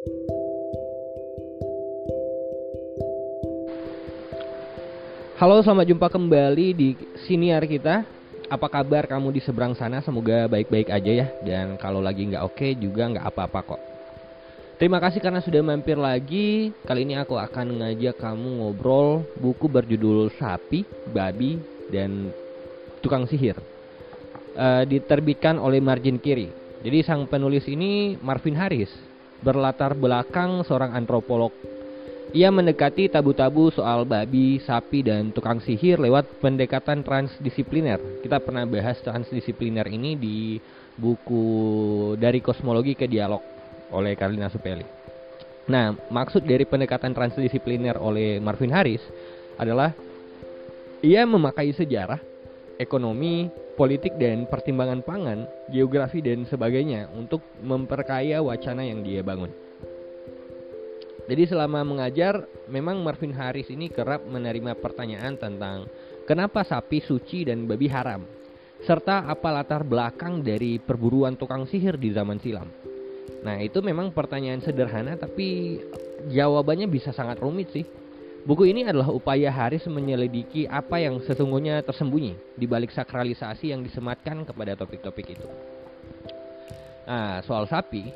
Halo, selamat jumpa kembali di siniar kita. Apa kabar kamu di seberang sana? Semoga baik-baik aja ya. Dan kalau lagi nggak oke juga nggak apa-apa kok. Terima kasih karena sudah mampir lagi. Kali ini aku akan ngajak kamu ngobrol buku berjudul Sapi, Babi, dan Tukang Sihir. Uh, diterbitkan oleh Margin Kiri. Jadi sang penulis ini Marvin Harris berlatar belakang seorang antropolog ia mendekati tabu-tabu soal babi, sapi, dan tukang sihir lewat pendekatan transdisipliner. Kita pernah bahas transdisipliner ini di buku Dari Kosmologi ke Dialog oleh Karlina Supeli. Nah, maksud dari pendekatan transdisipliner oleh Marvin Harris adalah ia memakai sejarah, ekonomi, politik dan pertimbangan pangan, geografi dan sebagainya untuk memperkaya wacana yang dia bangun. Jadi selama mengajar, memang Marvin Harris ini kerap menerima pertanyaan tentang kenapa sapi suci dan babi haram, serta apa latar belakang dari perburuan tukang sihir di zaman silam. Nah itu memang pertanyaan sederhana tapi jawabannya bisa sangat rumit sih. Buku ini adalah upaya Haris menyelidiki apa yang sesungguhnya tersembunyi di balik sakralisasi yang disematkan kepada topik-topik itu. Nah, soal sapi,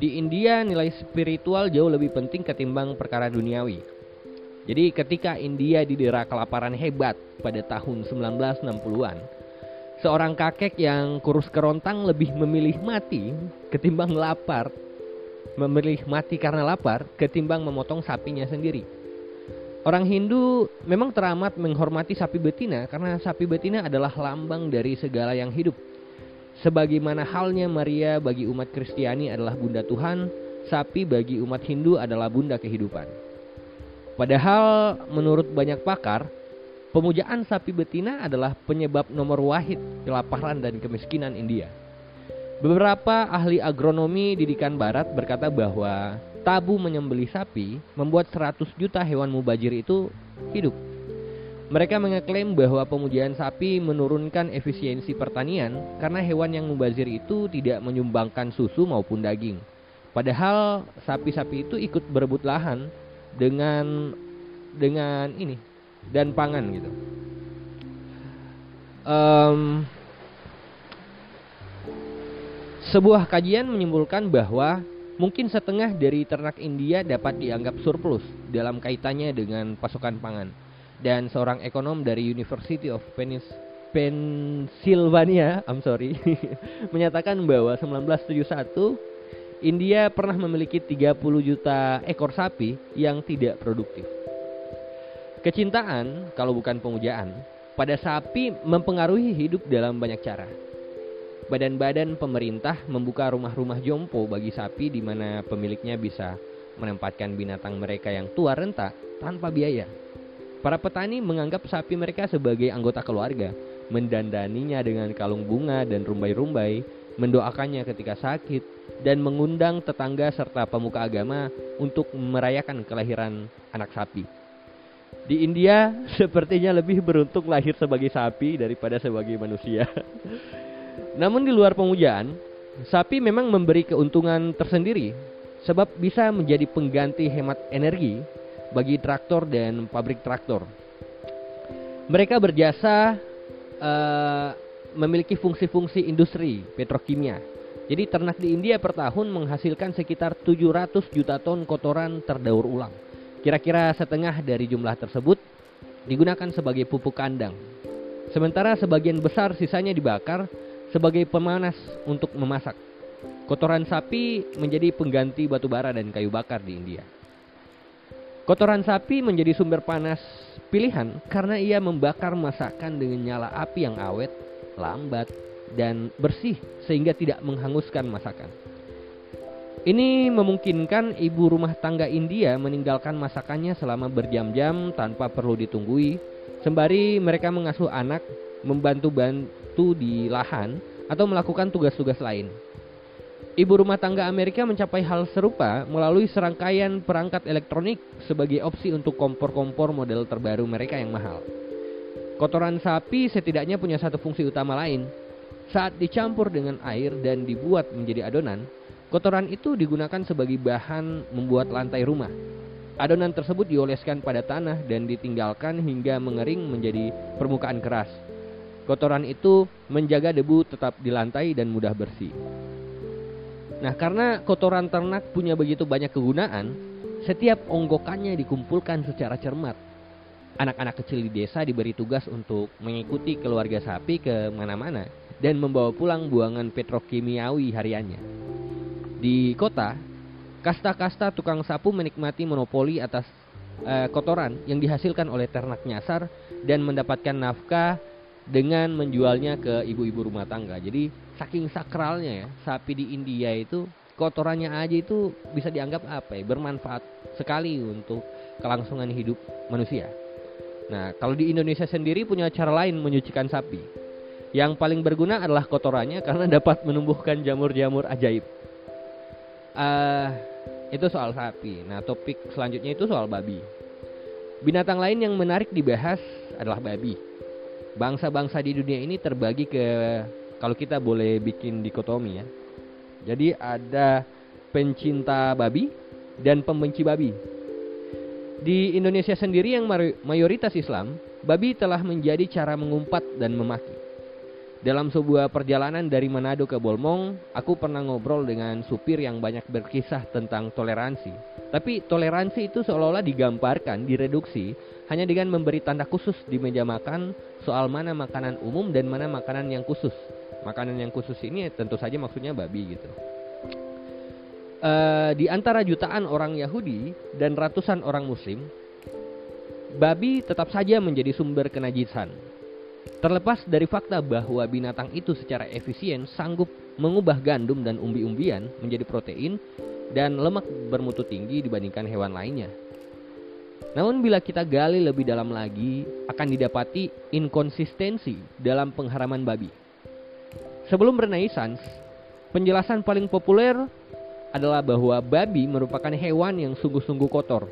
di India nilai spiritual jauh lebih penting ketimbang perkara duniawi. Jadi ketika India didera kelaparan hebat pada tahun 1960-an, seorang kakek yang kurus kerontang lebih memilih mati ketimbang lapar. Memilih mati karena lapar ketimbang memotong sapinya sendiri. Orang Hindu memang teramat menghormati sapi betina karena sapi betina adalah lambang dari segala yang hidup Sebagaimana halnya Maria bagi umat Kristiani adalah bunda Tuhan, sapi bagi umat Hindu adalah bunda kehidupan. Padahal menurut banyak pakar, pemujaan sapi betina adalah penyebab nomor wahid kelaparan dan kemiskinan India. Beberapa ahli agronomi didikan barat berkata bahwa tabu menyembelih sapi membuat 100 juta hewan mubajir itu hidup. Mereka mengeklaim bahwa pemujaan sapi menurunkan efisiensi pertanian karena hewan yang mubazir itu tidak menyumbangkan susu maupun daging. Padahal sapi-sapi itu ikut berebut lahan dengan dengan ini dan pangan gitu. Um, sebuah kajian menyimpulkan bahwa mungkin setengah dari ternak India dapat dianggap surplus dalam kaitannya dengan pasokan pangan dan seorang ekonom dari University of Pennsylvania, I'm sorry, menyatakan bahwa 1971 India pernah memiliki 30 juta ekor sapi yang tidak produktif. Kecintaan, kalau bukan pemujaan, pada sapi mempengaruhi hidup dalam banyak cara. Badan-badan pemerintah membuka rumah-rumah jompo bagi sapi di mana pemiliknya bisa menempatkan binatang mereka yang tua renta tanpa biaya. Para petani menganggap sapi mereka sebagai anggota keluarga, mendandaninya dengan kalung bunga dan rumbai-rumbai, mendoakannya ketika sakit, dan mengundang tetangga serta pemuka agama untuk merayakan kelahiran anak sapi. Di India, sepertinya lebih beruntung lahir sebagai sapi daripada sebagai manusia. Namun di luar pemujaan, sapi memang memberi keuntungan tersendiri sebab bisa menjadi pengganti hemat energi bagi traktor dan pabrik traktor. Mereka berjasa uh, memiliki fungsi-fungsi industri petrokimia. Jadi ternak di India per tahun menghasilkan sekitar 700 juta ton kotoran terdaur ulang. Kira-kira setengah dari jumlah tersebut digunakan sebagai pupuk kandang. Sementara sebagian besar sisanya dibakar sebagai pemanas untuk memasak. Kotoran sapi menjadi pengganti batu bara dan kayu bakar di India. Kotoran sapi menjadi sumber panas pilihan karena ia membakar masakan dengan nyala api yang awet, lambat, dan bersih sehingga tidak menghanguskan masakan. Ini memungkinkan ibu rumah tangga India meninggalkan masakannya selama berjam-jam tanpa perlu ditunggui, sembari mereka mengasuh anak, membantu-bantu di lahan, atau melakukan tugas-tugas lain. Ibu rumah tangga Amerika mencapai hal serupa melalui serangkaian perangkat elektronik sebagai opsi untuk kompor-kompor model terbaru mereka yang mahal. Kotoran sapi setidaknya punya satu fungsi utama lain. Saat dicampur dengan air dan dibuat menjadi adonan, Kotoran itu digunakan sebagai bahan membuat lantai rumah. Adonan tersebut dioleskan pada tanah dan ditinggalkan hingga mengering menjadi permukaan keras. Kotoran itu menjaga debu tetap di lantai dan mudah bersih. Nah, karena kotoran ternak punya begitu banyak kegunaan, setiap onggokannya dikumpulkan secara cermat. Anak-anak kecil di desa diberi tugas untuk mengikuti keluarga sapi ke mana-mana dan membawa pulang buangan petrokimiawi hariannya. Di kota, kasta-kasta tukang sapu menikmati monopoli atas e, kotoran yang dihasilkan oleh ternak nyasar dan mendapatkan nafkah dengan menjualnya ke ibu-ibu rumah tangga. Jadi saking sakralnya ya, sapi di India itu kotorannya aja itu bisa dianggap apa ya, bermanfaat sekali untuk kelangsungan hidup manusia. Nah, kalau di Indonesia sendiri punya cara lain menyucikan sapi. Yang paling berguna adalah kotorannya karena dapat menumbuhkan jamur-jamur ajaib uh, itu soal sapi. Nah, topik selanjutnya itu soal babi. Binatang lain yang menarik dibahas adalah babi. Bangsa-bangsa di dunia ini terbagi ke kalau kita boleh bikin dikotomi ya. Jadi ada pencinta babi dan pembenci babi. Di Indonesia sendiri yang mayoritas Islam, babi telah menjadi cara mengumpat dan memaki. Dalam sebuah perjalanan dari Manado ke Bolmong, aku pernah ngobrol dengan supir yang banyak berkisah tentang toleransi. Tapi toleransi itu seolah-olah digambarkan, direduksi hanya dengan memberi tanda khusus di meja makan soal mana makanan umum dan mana makanan yang khusus. Makanan yang khusus ini tentu saja maksudnya babi gitu. Uh, di antara jutaan orang Yahudi dan ratusan orang Muslim, babi tetap saja menjadi sumber kenajisan Terlepas dari fakta bahwa binatang itu secara efisien sanggup mengubah gandum dan umbi-umbian menjadi protein dan lemak bermutu tinggi dibandingkan hewan lainnya. Namun bila kita gali lebih dalam lagi, akan didapati inkonsistensi dalam pengharaman babi. Sebelum Renaissance, penjelasan paling populer adalah bahwa babi merupakan hewan yang sungguh-sungguh kotor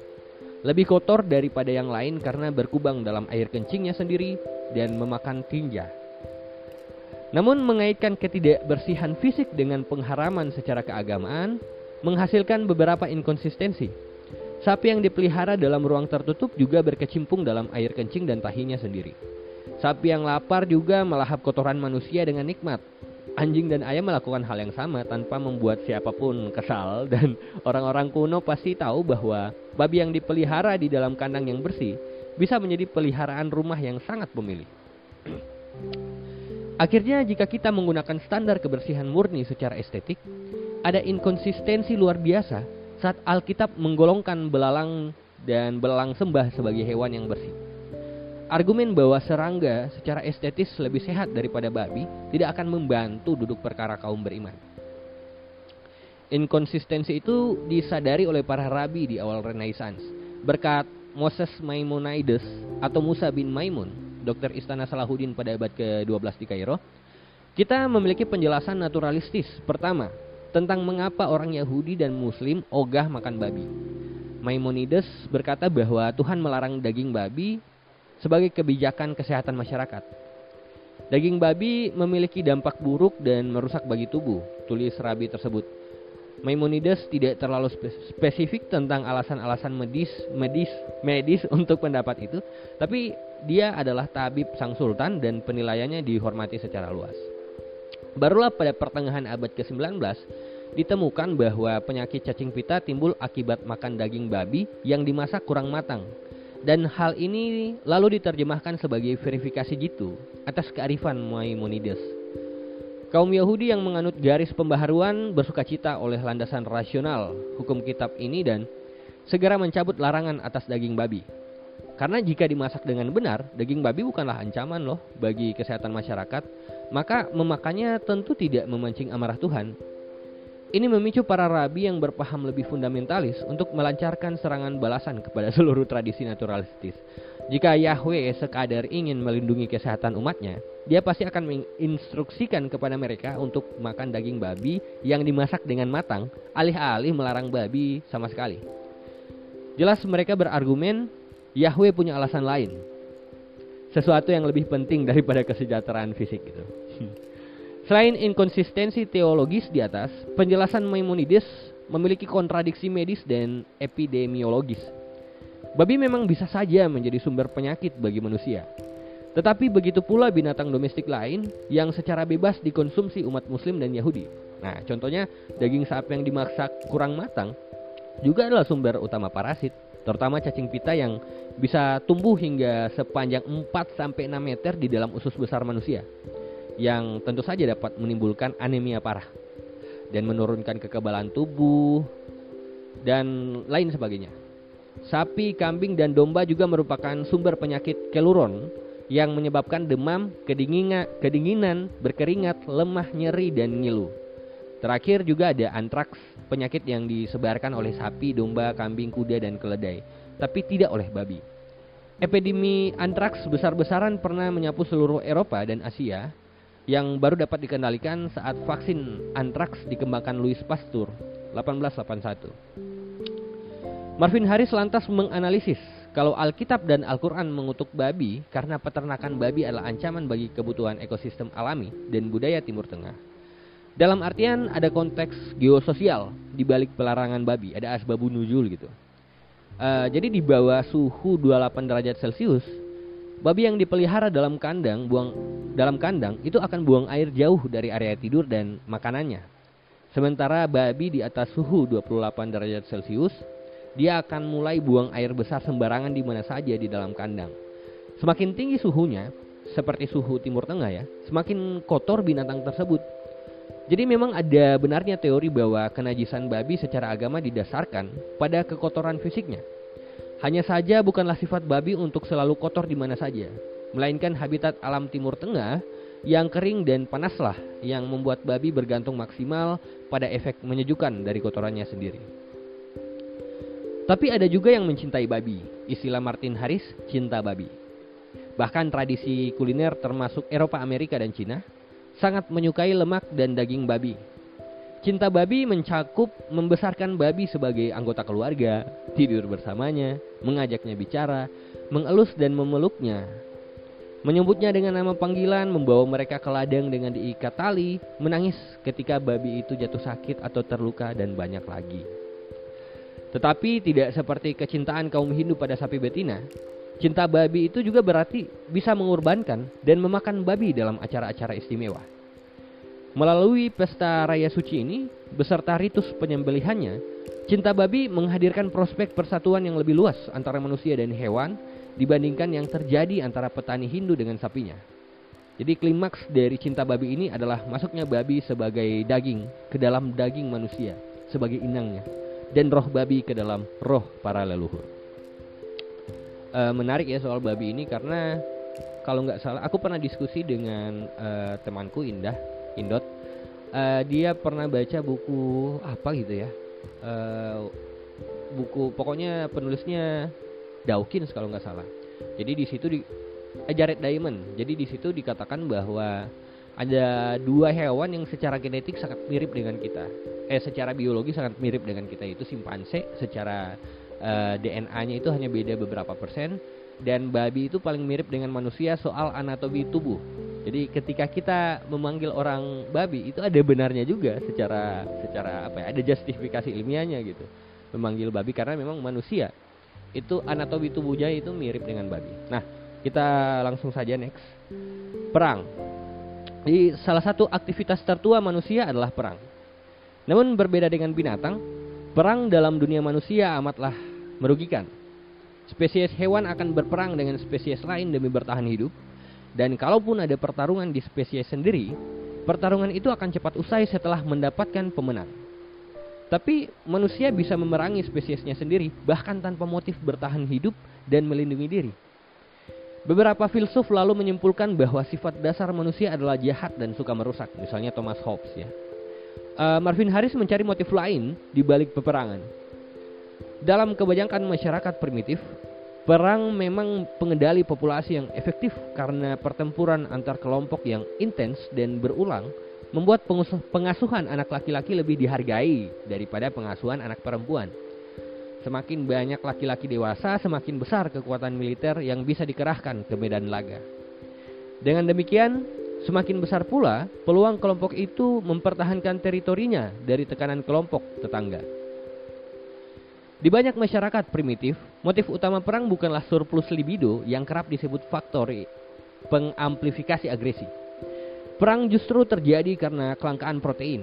lebih kotor daripada yang lain karena berkubang dalam air kencingnya sendiri dan memakan tinja. Namun mengaitkan ketidakbersihan fisik dengan pengharaman secara keagamaan menghasilkan beberapa inkonsistensi. Sapi yang dipelihara dalam ruang tertutup juga berkecimpung dalam air kencing dan tahinya sendiri. Sapi yang lapar juga melahap kotoran manusia dengan nikmat anjing dan ayam melakukan hal yang sama tanpa membuat siapa pun kesal dan orang-orang kuno pasti tahu bahwa babi yang dipelihara di dalam kandang yang bersih bisa menjadi peliharaan rumah yang sangat pemilih. Akhirnya jika kita menggunakan standar kebersihan murni secara estetik, ada inkonsistensi luar biasa saat Alkitab menggolongkan belalang dan belalang sembah sebagai hewan yang bersih. Argumen bahwa serangga secara estetis lebih sehat daripada babi tidak akan membantu duduk perkara kaum beriman. Inkonsistensi itu disadari oleh para rabi di awal Renaissance. Berkat Moses Maimonides atau Musa bin Maimun, dokter istana Salahuddin pada abad ke-12 di Kairo, kita memiliki penjelasan naturalistis. Pertama, tentang mengapa orang Yahudi dan Muslim ogah makan babi. Maimonides berkata bahwa Tuhan melarang daging babi sebagai kebijakan kesehatan masyarakat. Daging babi memiliki dampak buruk dan merusak bagi tubuh, tulis rabi tersebut. Maimonides tidak terlalu spesifik tentang alasan-alasan medis, medis, medis untuk pendapat itu, tapi dia adalah tabib sang sultan dan penilaiannya dihormati secara luas. Barulah pada pertengahan abad ke-19 ditemukan bahwa penyakit cacing pita timbul akibat makan daging babi yang dimasak kurang matang dan hal ini lalu diterjemahkan sebagai verifikasi jitu atas kearifan Maimonides. Kaum Yahudi yang menganut garis pembaharuan bersuka cita oleh landasan rasional hukum kitab ini dan segera mencabut larangan atas daging babi. Karena jika dimasak dengan benar, daging babi bukanlah ancaman loh bagi kesehatan masyarakat, maka memakannya tentu tidak memancing amarah Tuhan, ini memicu para rabi yang berpaham lebih fundamentalis untuk melancarkan serangan balasan kepada seluruh tradisi naturalistis. Jika Yahweh sekadar ingin melindungi kesehatan umatnya, dia pasti akan menginstruksikan kepada mereka untuk makan daging babi yang dimasak dengan matang, alih-alih melarang babi sama sekali. Jelas mereka berargumen Yahweh punya alasan lain. Sesuatu yang lebih penting daripada kesejahteraan fisik itu. Selain inkonsistensi teologis di atas, penjelasan Maimonides memiliki kontradiksi medis dan epidemiologis. Babi memang bisa saja menjadi sumber penyakit bagi manusia. Tetapi begitu pula binatang domestik lain yang secara bebas dikonsumsi umat muslim dan Yahudi. Nah, contohnya daging sapi yang dimasak kurang matang juga adalah sumber utama parasit, terutama cacing pita yang bisa tumbuh hingga sepanjang 4 sampai 6 meter di dalam usus besar manusia yang tentu saja dapat menimbulkan anemia parah dan menurunkan kekebalan tubuh dan lain sebagainya. Sapi, kambing, dan domba juga merupakan sumber penyakit keluron yang menyebabkan demam, kedinginan, kedinginan, berkeringat, lemah, nyeri, dan ngilu. Terakhir juga ada antraks, penyakit yang disebarkan oleh sapi, domba, kambing, kuda, dan keledai, tapi tidak oleh babi. Epidemi antraks besar-besaran pernah menyapu seluruh Eropa dan Asia yang baru dapat dikendalikan saat vaksin antraks dikembangkan Louis Pasteur 1881. Marvin Harris lantas menganalisis kalau Alkitab dan Al-Quran mengutuk babi karena peternakan babi adalah ancaman bagi kebutuhan ekosistem alami dan budaya Timur Tengah. Dalam artian ada konteks geososial di balik pelarangan babi, ada asbabun nuzul gitu. Uh, jadi di bawah suhu 28 derajat Celcius, Babi yang dipelihara dalam kandang, buang dalam kandang itu akan buang air jauh dari area tidur dan makanannya. Sementara babi di atas suhu 28 derajat Celcius, dia akan mulai buang air besar sembarangan di mana saja di dalam kandang. Semakin tinggi suhunya, seperti suhu Timur Tengah ya, semakin kotor binatang tersebut. Jadi memang ada benarnya teori bahwa kenajisan babi secara agama didasarkan pada kekotoran fisiknya. Hanya saja bukanlah sifat babi untuk selalu kotor di mana saja, melainkan habitat alam Timur Tengah yang kering dan panaslah yang membuat babi bergantung maksimal pada efek menyejukkan dari kotorannya sendiri. Tapi ada juga yang mencintai babi, istilah Martin Harris cinta babi. Bahkan tradisi kuliner termasuk Eropa, Amerika, dan Cina sangat menyukai lemak dan daging babi Cinta babi mencakup membesarkan babi sebagai anggota keluarga, tidur bersamanya, mengajaknya bicara, mengelus dan memeluknya. Menyebutnya dengan nama panggilan, membawa mereka ke ladang dengan diikat tali, menangis ketika babi itu jatuh sakit atau terluka dan banyak lagi. Tetapi tidak seperti kecintaan kaum Hindu pada sapi betina, cinta babi itu juga berarti bisa mengorbankan dan memakan babi dalam acara-acara istimewa. Melalui pesta raya suci ini, beserta ritus penyembelihannya, cinta babi menghadirkan prospek persatuan yang lebih luas antara manusia dan hewan dibandingkan yang terjadi antara petani Hindu dengan sapinya. Jadi klimaks dari cinta babi ini adalah masuknya babi sebagai daging ke dalam daging manusia sebagai inangnya dan roh babi ke dalam roh para leluhur. E, menarik ya soal babi ini karena kalau nggak salah aku pernah diskusi dengan e, temanku Indah Indot. Uh, dia pernah baca buku apa gitu ya? Uh, buku pokoknya penulisnya Dawkins kalau nggak salah. Jadi di situ di eh, Jared Diamond. Jadi di situ dikatakan bahwa ada dua hewan yang secara genetik sangat mirip dengan kita. Eh secara biologi sangat mirip dengan kita. Itu simpanse secara uh, DNA-nya itu hanya beda beberapa persen dan babi itu paling mirip dengan manusia soal anatomi tubuh. Jadi ketika kita memanggil orang babi itu ada benarnya juga secara secara apa ya? Ada justifikasi ilmiahnya gitu. Memanggil babi karena memang manusia itu anatomi tubuhnya itu mirip dengan babi. Nah, kita langsung saja next. Perang. Di salah satu aktivitas tertua manusia adalah perang. Namun berbeda dengan binatang, perang dalam dunia manusia amatlah merugikan Spesies hewan akan berperang dengan spesies lain demi bertahan hidup. Dan kalaupun ada pertarungan di spesies sendiri, pertarungan itu akan cepat usai setelah mendapatkan pemenang. Tapi manusia bisa memerangi spesiesnya sendiri bahkan tanpa motif bertahan hidup dan melindungi diri. Beberapa filsuf lalu menyimpulkan bahwa sifat dasar manusia adalah jahat dan suka merusak, misalnya Thomas Hobbes ya. Uh, Marvin Harris mencari motif lain di balik peperangan. Dalam kebanyakan masyarakat primitif, perang memang pengendali populasi yang efektif karena pertempuran antar kelompok yang intens dan berulang membuat pengasuhan anak laki-laki lebih dihargai daripada pengasuhan anak perempuan. Semakin banyak laki-laki dewasa, semakin besar kekuatan militer yang bisa dikerahkan ke medan laga. Dengan demikian, Semakin besar pula peluang kelompok itu mempertahankan teritorinya dari tekanan kelompok tetangga. Di banyak masyarakat primitif, motif utama perang bukanlah surplus libido yang kerap disebut faktor pengamplifikasi agresi. Perang justru terjadi karena kelangkaan protein.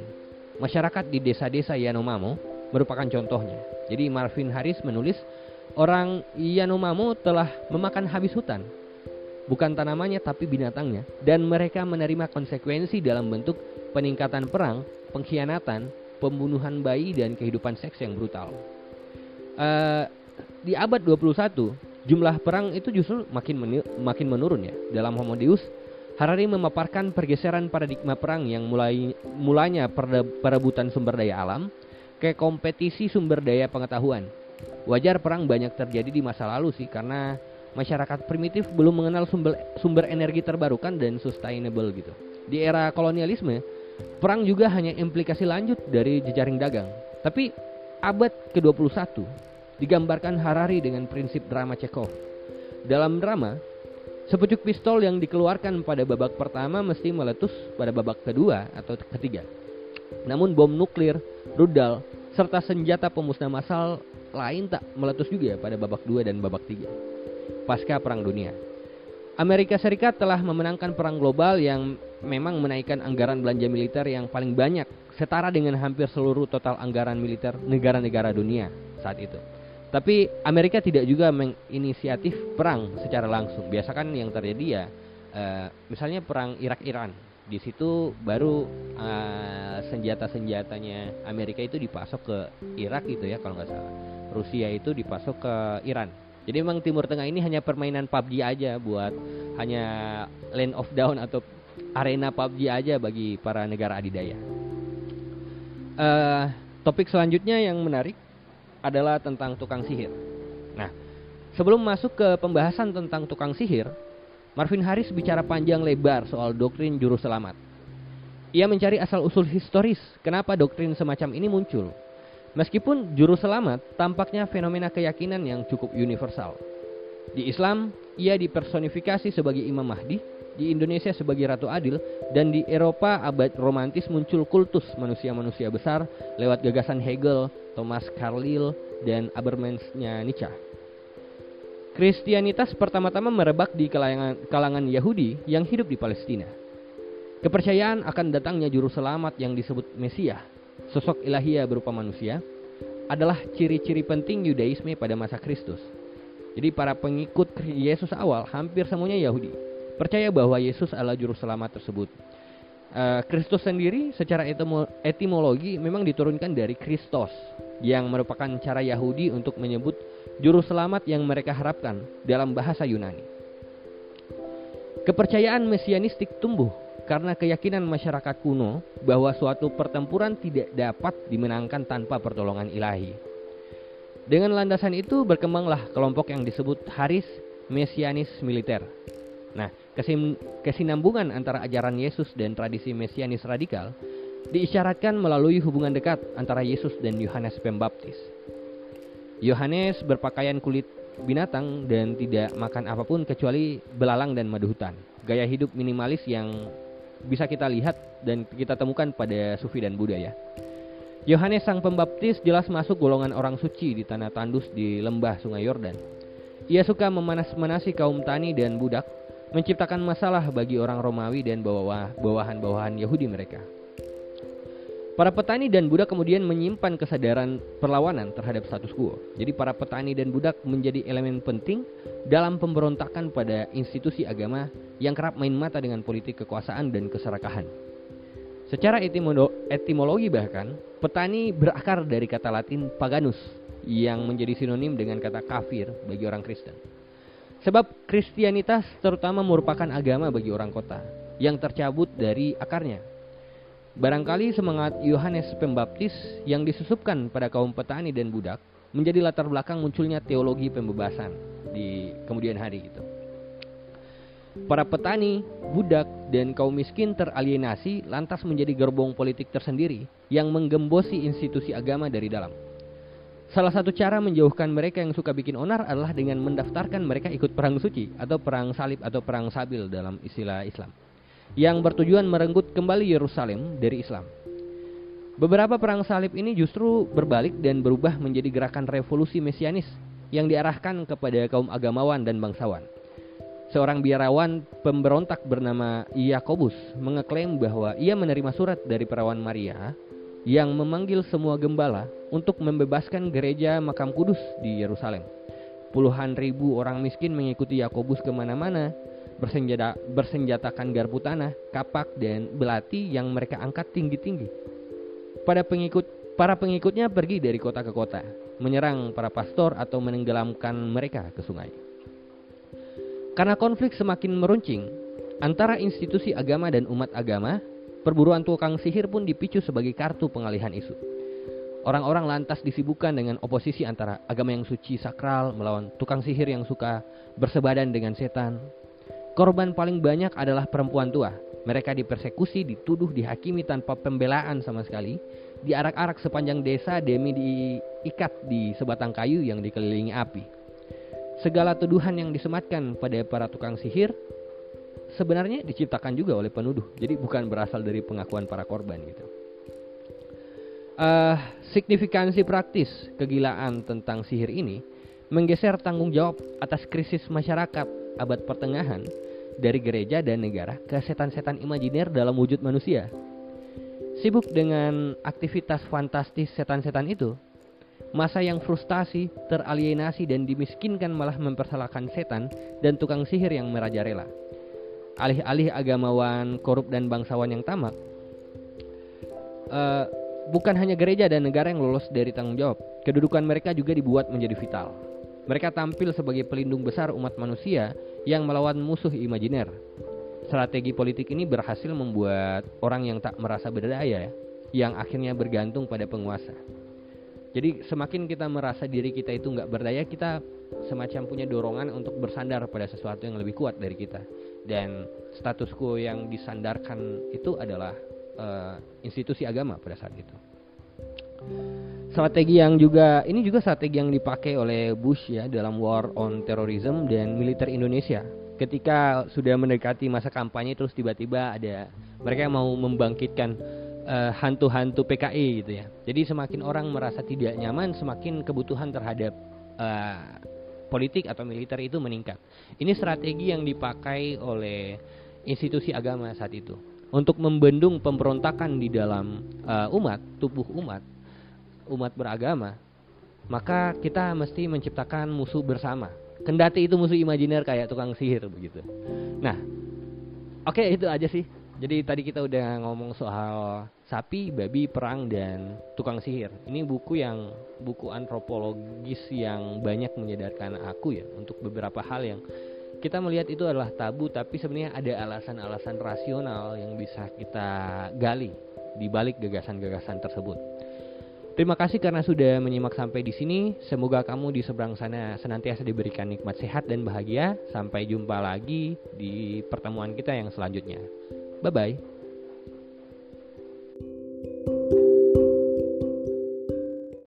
Masyarakat di desa-desa Yanomamo merupakan contohnya. Jadi Marvin Harris menulis, orang Yanomamo telah memakan habis hutan bukan tanamannya tapi binatangnya, dan mereka menerima konsekuensi dalam bentuk peningkatan perang, pengkhianatan, pembunuhan bayi, dan kehidupan seks yang brutal. Uh, di abad 21, jumlah perang itu justru makin makin menurun ya. Dalam Homo Deus, Harari memaparkan pergeseran paradigma perang yang mulai mulanya perebutan sumber daya alam ke kompetisi sumber daya pengetahuan. Wajar perang banyak terjadi di masa lalu sih karena masyarakat primitif belum mengenal sumber sumber energi terbarukan dan sustainable gitu. Di era kolonialisme, perang juga hanya implikasi lanjut dari jejaring dagang. Tapi abad ke-21 digambarkan Harari dengan prinsip drama Chekhov. Dalam drama, sepucuk pistol yang dikeluarkan pada babak pertama mesti meletus pada babak kedua atau ketiga. Namun bom nuklir, rudal, serta senjata pemusnah massal lain tak meletus juga pada babak dua dan babak tiga pasca Perang Dunia. Amerika Serikat telah memenangkan perang global yang memang menaikkan anggaran belanja militer yang paling banyak, setara dengan hampir seluruh total anggaran militer negara-negara dunia saat itu. Tapi Amerika tidak juga menginisiatif perang secara langsung. Biasakan yang terjadi ya, uh, misalnya perang Irak-Iran. Di situ baru uh, senjata-senjatanya Amerika itu dipasok ke Irak gitu ya kalau nggak salah. Rusia itu dipasok ke Iran jadi memang Timur Tengah ini hanya permainan PUBG aja buat hanya land of down atau arena PUBG aja bagi para negara adidaya. Uh, topik selanjutnya yang menarik adalah tentang tukang sihir. Nah, sebelum masuk ke pembahasan tentang tukang sihir, Marvin Harris bicara panjang lebar soal doktrin juru selamat. Ia mencari asal-usul historis kenapa doktrin semacam ini muncul Meskipun juru selamat tampaknya fenomena keyakinan yang cukup universal. Di Islam, ia dipersonifikasi sebagai Imam Mahdi, di Indonesia sebagai Ratu Adil, dan di Eropa abad romantis muncul kultus manusia-manusia besar lewat gagasan Hegel, Thomas Carlyle, dan Habermas-nya Nietzsche. Kristianitas pertama-tama merebak di kalangan, kalangan Yahudi yang hidup di Palestina. Kepercayaan akan datangnya juru selamat yang disebut Mesias sosok ilahiyah berupa manusia adalah ciri-ciri penting Yudaisme pada masa Kristus. Jadi para pengikut Yesus awal hampir semuanya Yahudi percaya bahwa Yesus adalah juru selamat tersebut. Eh, Kristus uh, sendiri secara etimologi memang diturunkan dari Kristos yang merupakan cara Yahudi untuk menyebut juru selamat yang mereka harapkan dalam bahasa Yunani. Kepercayaan mesianistik tumbuh karena keyakinan masyarakat kuno bahwa suatu pertempuran tidak dapat dimenangkan tanpa pertolongan ilahi. Dengan landasan itu berkembanglah kelompok yang disebut Haris Mesianis Militer. Nah, kesinambungan antara ajaran Yesus dan tradisi Mesianis radikal diisyaratkan melalui hubungan dekat antara Yesus dan Yohanes Pembaptis. Yohanes berpakaian kulit binatang dan tidak makan apa pun kecuali belalang dan madu hutan. Gaya hidup minimalis yang bisa kita lihat dan kita temukan pada Sufi dan Buddha ya. Yohanes Sang Pembaptis jelas masuk golongan orang suci di tanah tandus di lembah Sungai Yordan. Ia suka memanas-manasi kaum tani dan budak, menciptakan masalah bagi orang Romawi dan bawahan-bawahan Yahudi mereka. Para petani dan budak kemudian menyimpan kesadaran perlawanan terhadap status quo. Jadi para petani dan budak menjadi elemen penting dalam pemberontakan pada institusi agama yang kerap main mata dengan politik kekuasaan dan keserakahan. Secara etimologi bahkan, petani berakar dari kata Latin paganus yang menjadi sinonim dengan kata kafir bagi orang Kristen. Sebab Kristianitas terutama merupakan agama bagi orang kota yang tercabut dari akarnya Barangkali semangat Yohanes Pembaptis yang disusupkan pada kaum petani dan budak menjadi latar belakang munculnya teologi pembebasan di kemudian hari itu. Para petani, budak, dan kaum miskin teralienasi lantas menjadi gerbong politik tersendiri yang menggembosi institusi agama dari dalam. Salah satu cara menjauhkan mereka yang suka bikin onar adalah dengan mendaftarkan mereka ikut perang suci atau perang salib atau perang sabil dalam istilah Islam. yang bertujuan merenggut kembali Yerusalem dari Islam. Beberapa perang salib ini justru berbalik dan berubah menjadi gerakan revolusi mesianis yang diarahkan kepada kaum agamawan dan bangsawan. Seorang biarawan pemberontak bernama Yakobus mengeklaim bahwa ia menerima surat dari perawan Maria yang memanggil semua gembala untuk membebaskan gereja makam kudus di Yerusalem. Puluhan ribu orang miskin mengikuti Yakobus ke mana-mana, bersenjata, bersenjatakan garpu tanah, kapak, dan belati yang mereka angkat tinggi-tinggi. Pada pengikut, para pengikutnya pergi dari kota ke kota, menyerang para pastor atau menenggelamkan mereka ke sungai. Karena konflik semakin meruncing antara institusi agama dan umat agama, perburuan tukang sihir pun dipicu sebagai kartu pengalihan isu. Orang-orang lantas disibukkan dengan oposisi antara agama yang suci sakral melawan tukang sihir yang suka bersebadan dengan setan. Korban paling banyak adalah perempuan tua. Mereka dipersekusi, dituduh, dihakimi tanpa pembelaan sama sekali. Diarak-arak sepanjang desa demi diikat di sebatang kayu yang dikelilingi api segala tuduhan yang disematkan pada para tukang sihir sebenarnya diciptakan juga oleh penuduh. Jadi bukan berasal dari pengakuan para korban gitu. Uh, signifikansi praktis kegilaan tentang sihir ini menggeser tanggung jawab atas krisis masyarakat abad pertengahan dari gereja dan negara ke setan-setan imajiner dalam wujud manusia. Sibuk dengan aktivitas fantastis setan-setan itu, Masa yang frustasi, teralienasi dan dimiskinkan malah mempersalahkan setan dan tukang sihir yang merajalela. Alih-alih agamawan, korup dan bangsawan yang tamak, uh, bukan hanya gereja dan negara yang lolos dari tanggung jawab, kedudukan mereka juga dibuat menjadi vital. Mereka tampil sebagai pelindung besar umat manusia yang melawan musuh imajiner. Strategi politik ini berhasil membuat orang yang tak merasa berdaya, yang akhirnya bergantung pada penguasa. Jadi semakin kita merasa diri kita itu nggak berdaya, kita semacam punya dorongan untuk bersandar pada sesuatu yang lebih kuat dari kita. Dan status quo yang disandarkan itu adalah uh, institusi agama pada saat itu. Strategi yang juga ini juga strategi yang dipakai oleh Bush ya dalam War on Terrorism dan militer Indonesia. Ketika sudah mendekati masa kampanye terus tiba-tiba ada mereka yang mau membangkitkan eh, hantu-hantu PKI gitu ya. Jadi semakin orang merasa tidak nyaman, semakin kebutuhan terhadap uh, politik atau militer itu meningkat. Ini strategi yang dipakai oleh institusi agama saat itu untuk membendung pemberontakan di dalam uh, umat, tubuh umat, umat beragama. Maka kita mesti menciptakan musuh bersama. Kendati itu musuh imajiner kayak tukang sihir begitu. Nah, oke okay, itu aja sih jadi tadi kita udah ngomong soal sapi, babi, perang dan tukang sihir. Ini buku yang buku antropologis yang banyak menyadarkan aku ya untuk beberapa hal yang kita melihat itu adalah tabu tapi sebenarnya ada alasan-alasan rasional yang bisa kita gali di balik gagasan-gagasan tersebut. Terima kasih karena sudah menyimak sampai di sini. Semoga kamu di seberang sana senantiasa diberikan nikmat sehat dan bahagia. Sampai jumpa lagi di pertemuan kita yang selanjutnya. Bye bye.